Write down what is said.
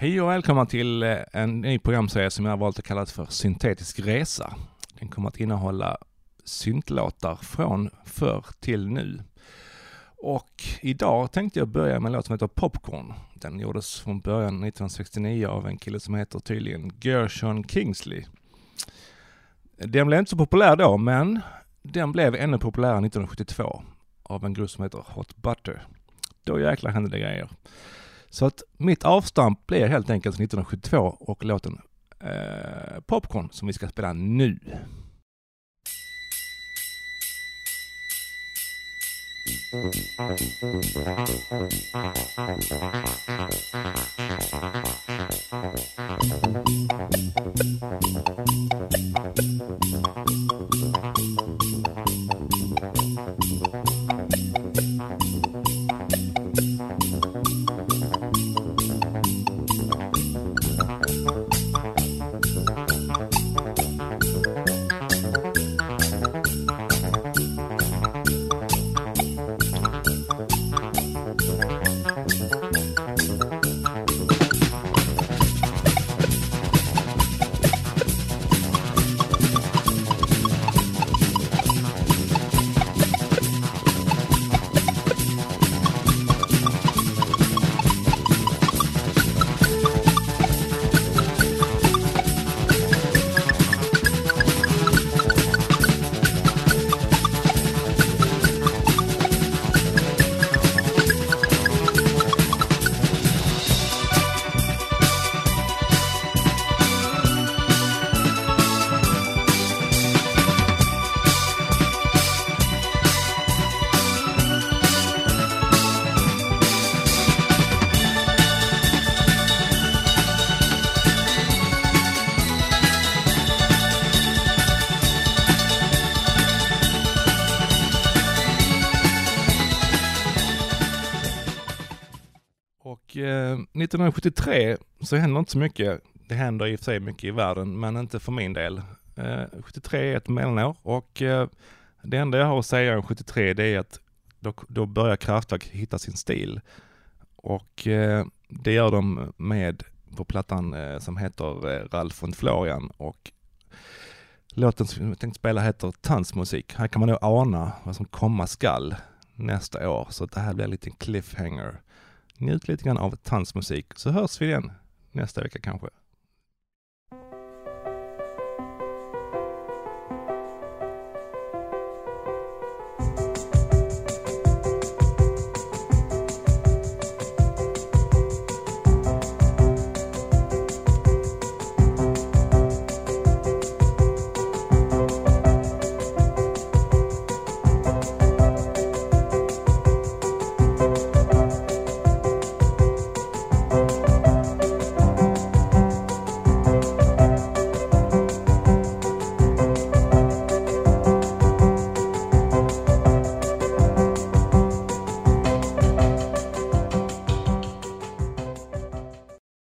Hej och välkomna till eh, en ny programserie som jag har valt att kalla för Syntetisk resa. Den kommer att innehålla syntlåtar från förr till nu. Och idag tänkte jag börja med en låt som heter Popcorn. Den gjordes från början 1969 av en kille som heter tydligen Gershon Kingsley. Den blev inte så populär då, men den blev ännu populärare 1972 av en grupp som heter Hot Butter. Då jäklar hände det grejer. Så att mitt avstamp blir helt enkelt 1972 och låten eh, Popcorn som vi ska spela nu. Eh, 1973 så händer inte så mycket. Det händer i och för sig mycket i världen, men inte för min del. Eh, 73 är ett mellanår och eh, det enda jag har att säga om 73 det är att då, då börjar Kraftwerk hitta sin stil. Och eh, det gör de med på plattan eh, som heter eh, Ralf und Florian och låten som jag tänkte spela heter Tansmusik. Här kan man då ana vad som komma skall nästa år, så det här blir en liten cliffhanger. Njut lite grann av transmusik så hörs vi igen nästa vecka kanske.